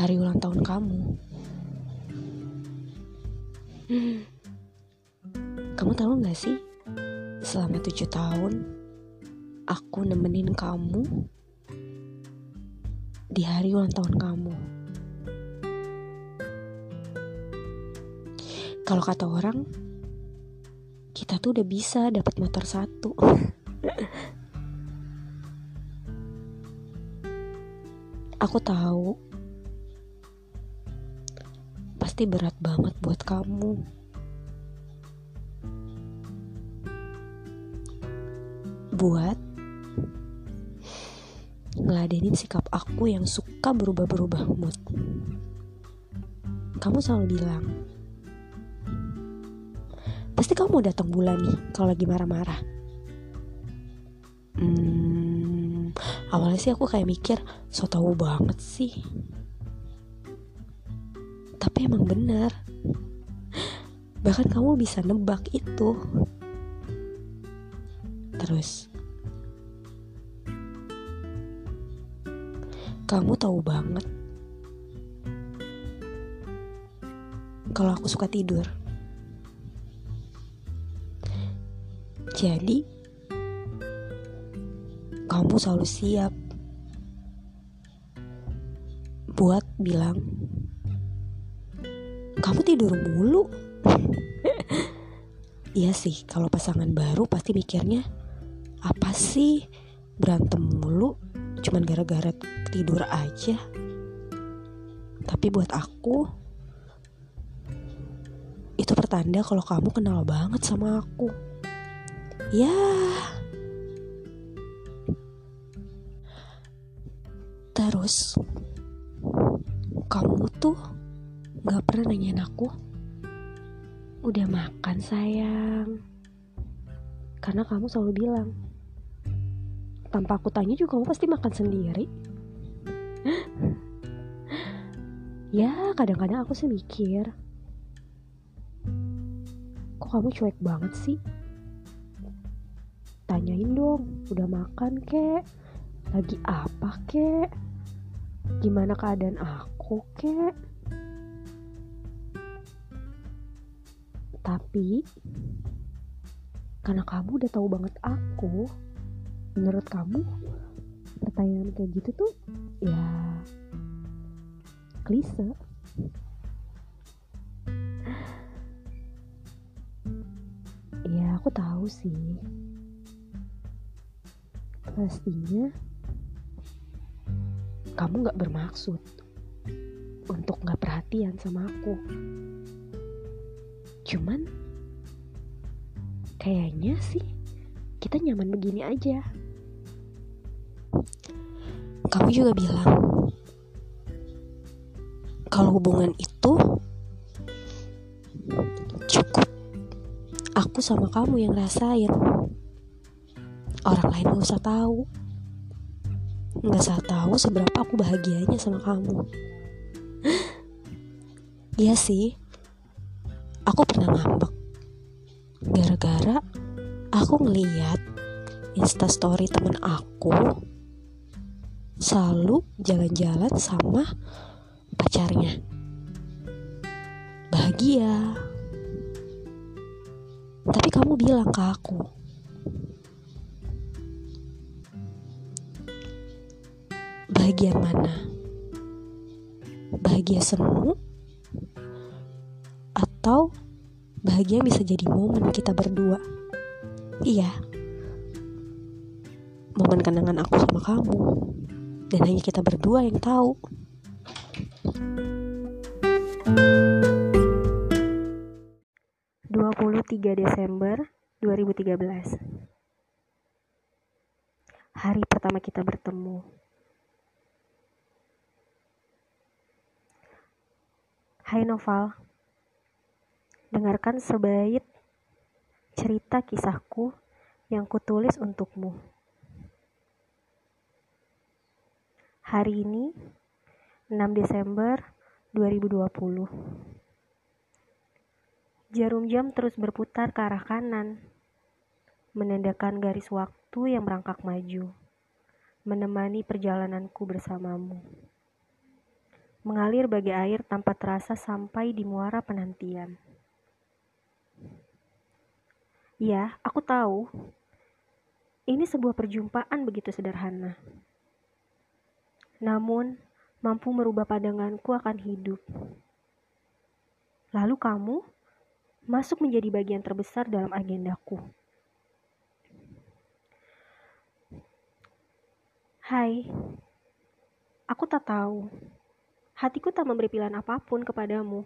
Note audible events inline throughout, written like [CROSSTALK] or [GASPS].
hari ulang tahun kamu. Hmm. Kamu tahu gak sih, selama tujuh tahun, aku nemenin kamu di hari ulang tahun kamu. Kalau kata orang, kita tuh udah bisa dapat motor satu. [LAUGHS] Aku tahu pasti berat banget buat kamu. Buat ngeladenin sikap aku yang suka berubah-berubah mood. Kamu selalu bilang, pasti kamu datang bulan nih kalau lagi marah-marah. Hmm, awalnya sih aku kayak mikir, so tau banget sih. Tapi emang benar. Bahkan kamu bisa nebak itu. Terus, kamu tahu banget kalau aku suka tidur. Jadi, kamu selalu siap buat bilang, "Kamu tidur mulu." [LAUGHS] Iya sih, kalau pasangan baru pasti mikirnya, "Apa sih berantem mulu cuman gara-gara tidur aja?" Tapi buat aku, itu pertanda kalau kamu kenal banget sama aku. Ya. Terus kamu tuh gak pernah nanyain aku. Udah makan sayang. Karena kamu selalu bilang Tanpa aku tanya juga kamu pasti makan sendiri. [GASPS] Ya kadang-kadang aku sih mikir Kok kamu cuek banget sih? Tanyain dong Udah makan kek? Lagi apa kek? Gimana keadaan aku kek Tapi Karena kamu udah tahu banget aku Menurut kamu Pertanyaan kayak gitu tuh Ya Klise Ya aku tahu sih Pastinya kamu gak bermaksud untuk gak perhatian sama aku. Cuman, kayaknya sih kita nyaman begini aja. Kamu juga bilang, kalau hubungan itu cukup aku sama kamu yang rasain. Orang lain gak usah tahu nggak usah tahu seberapa aku bahagianya sama kamu. [GASPS] Iya sih, aku pernah ngambek. Gara-gara aku ngeliat instastory temen aku selalu jalan-jalan sama pacarnya. Bahagia. Tapi kamu bilang ke aku, bahagia mana? Bahagia semu? Atau bahagia bisa jadi momen kita berdua? Iya. Momen kenangan aku sama kamu. Dan hanya kita berdua yang tahu. ...23 Desember 2013 Hari pertama kita bertemu Hai Noval, dengarkan sebait cerita kisahku yang kutulis untukmu. Hari ini, 6 Desember 2020. Jarum jam terus berputar ke arah kanan, menandakan garis waktu yang merangkak maju, menemani perjalananku bersamamu. mengalir bagai air tanpa terasa sampai di muara penantian. Ya, aku tahu. Ini sebuah perjumpaan begitu sederhana. Namun, mampu merubah pandanganku akan hidup. Lalu kamu masuk menjadi bagian terbesar dalam agendaku. Hai, aku tak tahu. Hatiku tak memberi pilihan apa pun kepadamu.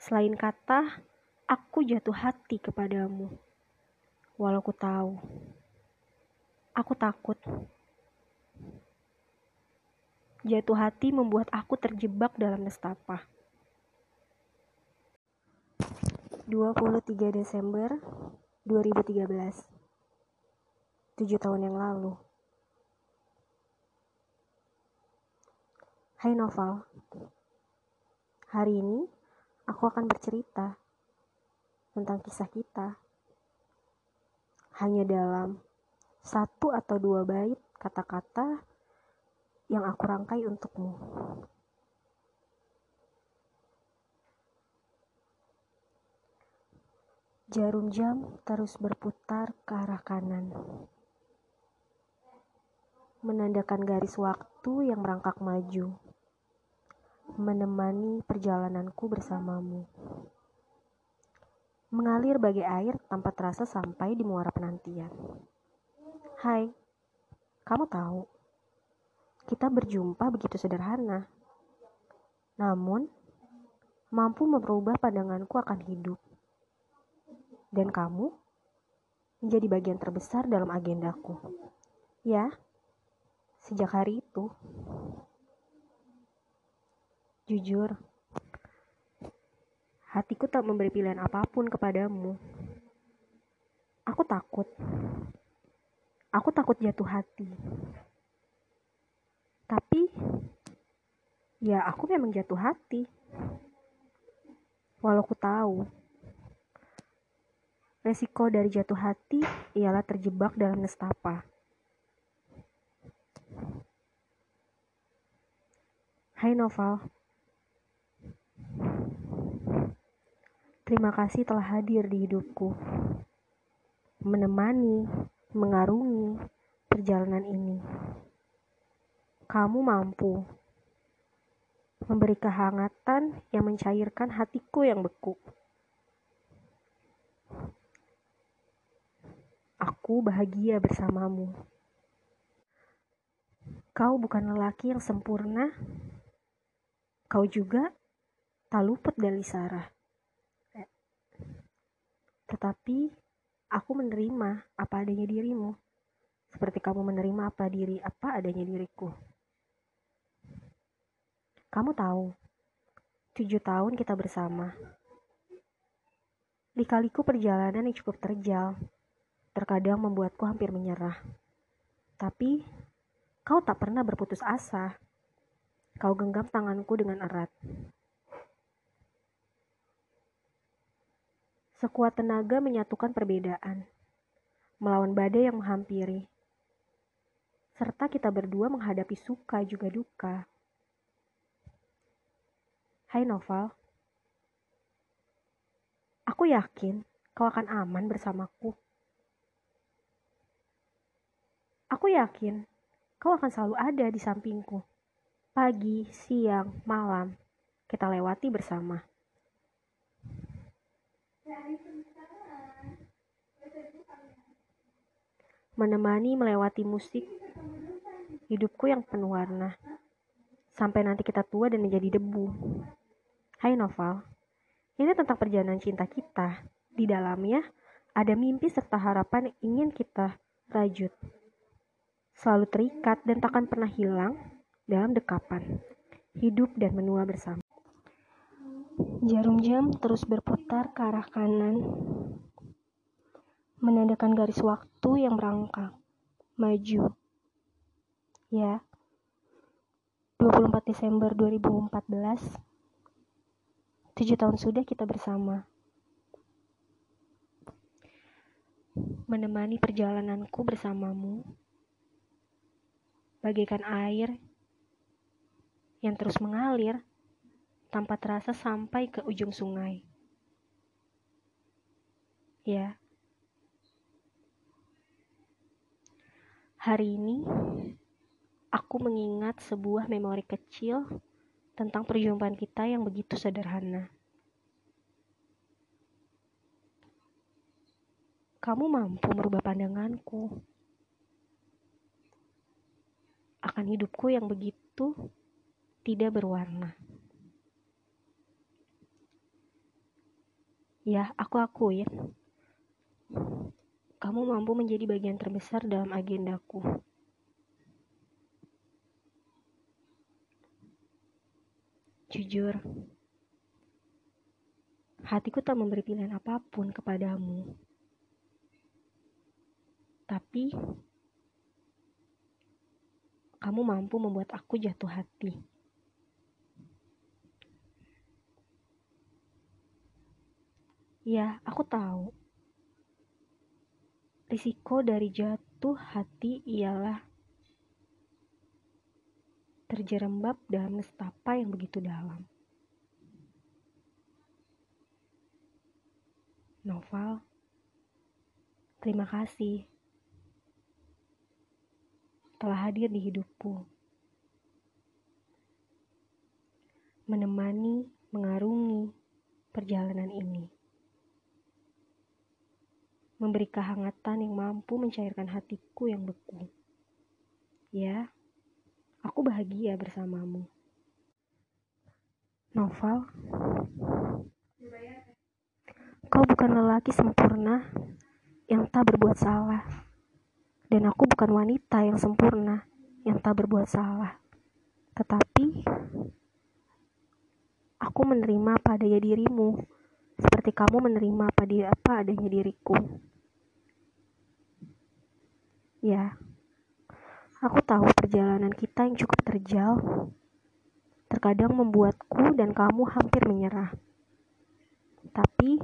Selain kata, aku jatuh hati kepadamu. Walau ku tahu, aku takut. Jatuh hati membuat aku terjebak dalam nestapa. 23 Desember 2013 7 tahun yang lalu Hai Noval, hari ini aku akan bercerita tentang kisah kita. Hanya dalam satu atau dua bait kata-kata yang aku rangkai untukmu. Jarum jam terus berputar ke arah kanan, menandakan garis waktu yang merangkak maju menemani perjalananku bersamamu. Mengalir bagai air tanpa terasa sampai di muara penantian. Hai, kamu tahu, kita berjumpa begitu sederhana. Namun, mampu merubah pandanganku akan hidup. Dan kamu menjadi bagian terbesar dalam agendaku. Ya, sejak hari itu. Jujur, hatiku tak memberi pilihan apa pun kepadamu. Aku takut. Aku takut jatuh hati. Tapi, ya aku memang jatuh hati. Walau ku tahu, resiko dari jatuh hati ialah terjebak dalam nestapa. Hai Noval, Terima kasih telah hadir di hidupku, menemani, mengarungi perjalanan ini. Kamu mampu memberi kehangatan yang mencairkan hatiku yang beku. Aku bahagia bersamamu. Kau bukan lelaki yang sempurna. Kau juga tak luput dari Sarah. Tetapi aku menerima apa adanya dirimu, seperti kamu menerima apa diri apa adanya diriku. Kamu tahu, tujuh tahun kita bersama. Likaliku perjalanan yang cukup terjal, terkadang membuatku hampir menyerah. Tapi, kau tak pernah berputus asa. Kau genggam tanganku dengan erat. Sekuat tenaga menyatukan perbedaan, melawan badai yang menghampiri. Serta kita berdua menghadapi suka juga duka. Hai Noval, aku yakin kau akan aman bersamaku. Aku yakin kau akan selalu ada di sampingku. Pagi, siang, malam, kita lewati bersama. Menemani melewati musik hidupku yang penuh warna. Sampai nanti kita tua dan menjadi debu. Hai Noval, ini tentang perjalanan cinta kita. Di dalamnya ada mimpi serta harapan yang ingin kita rajut. Selalu terikat dan takkan pernah hilang dalam dekapan. Hidup dan menua bersama. Jarum jam terus berputar ke arah kanan, menandakan garis waktu yang merangkak, maju. Ya, 24 Desember 2014, tujuh tahun sudah kita bersama. Menemani perjalananku bersamamu, bagaikan air yang terus mengalir tanpa terasa sampai ke ujung sungai. Ya, hari ini aku mengingat sebuah memori kecil tentang perjumpaan kita yang begitu sederhana. Kamu mampu merubah pandanganku akan hidupku yang begitu tidak berwarna. Ya, aku akuin. Kamu mampu menjadi bagian terbesar dalam agendaku. Jujur, hatiku tak memberi pilihan apa pun kepadamu. Tapi, kamu mampu membuat aku jatuh hati. Ya, aku tahu. Risiko dari jatuh hati ialah terjerembab dalam nestapa yang begitu dalam. Novel, terima kasih telah hadir di hidupku. Menemani, mengarungi perjalanan ini. Memberi kehangatan yang mampu mencairkan hatiku yang beku. Ya, aku bahagia bersamamu. Novel, kau bukan lelaki sempurna yang tak berbuat salah dan aku bukan wanita yang sempurna, yang tak berbuat salah. Tetapi, aku menerima apa adanya dirimu, seperti kamu menerima apa, di, apa adanya diriku. Ya, aku tahu perjalanan kita yang cukup terjal, terkadang membuatku dan kamu hampir menyerah. Tapi,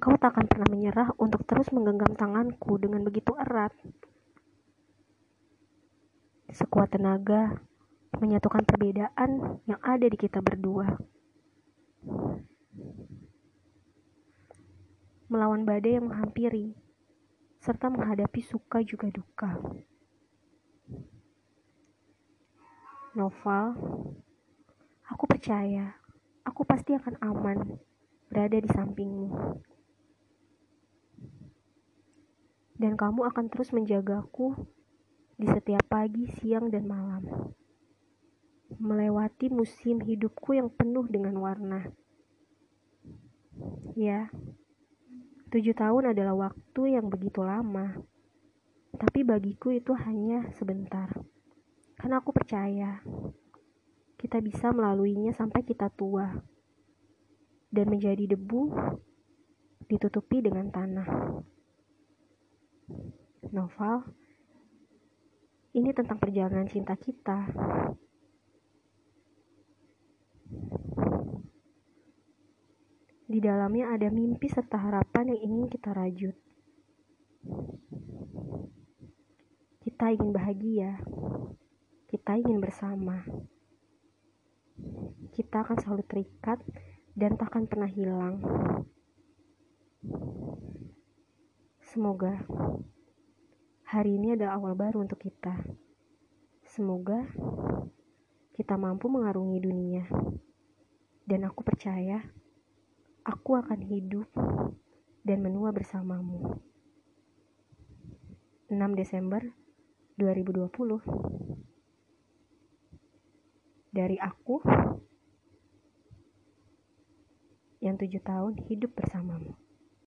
Kau tak akan pernah menyerah untuk terus menggenggam tanganku dengan begitu erat. Sekuat tenaga, menyatukan perbedaan yang ada di kita berdua. Melawan badai yang menghampiri, serta menghadapi suka juga duka. Novel, aku percaya aku pasti akan aman berada di sampingmu. dan kamu akan terus menjagaku di setiap pagi, siang, dan malam. Melewati musim hidupku yang penuh dengan warna. Ya, tujuh tahun adalah waktu yang begitu lama. Tapi bagiku itu hanya sebentar. Karena aku percaya kita bisa melaluinya sampai kita tua dan menjadi debu ditutupi dengan tanah novel ini tentang perjalanan cinta kita. Dalamnya ada mimpi serta harapan yang ingin kita rajut. Kita ingin bahagia. Kita ingin bersama. Kita akan selalu terikat dan takkan pernah hilang. Semoga hari ini adalah awal baru untuk kita. Semoga kita mampu mengarungi dunia. Dan aku percaya aku akan hidup dan menua bersamamu. 6 Desember 2020 Dari aku yang tujuh tahun hidup bersamamu.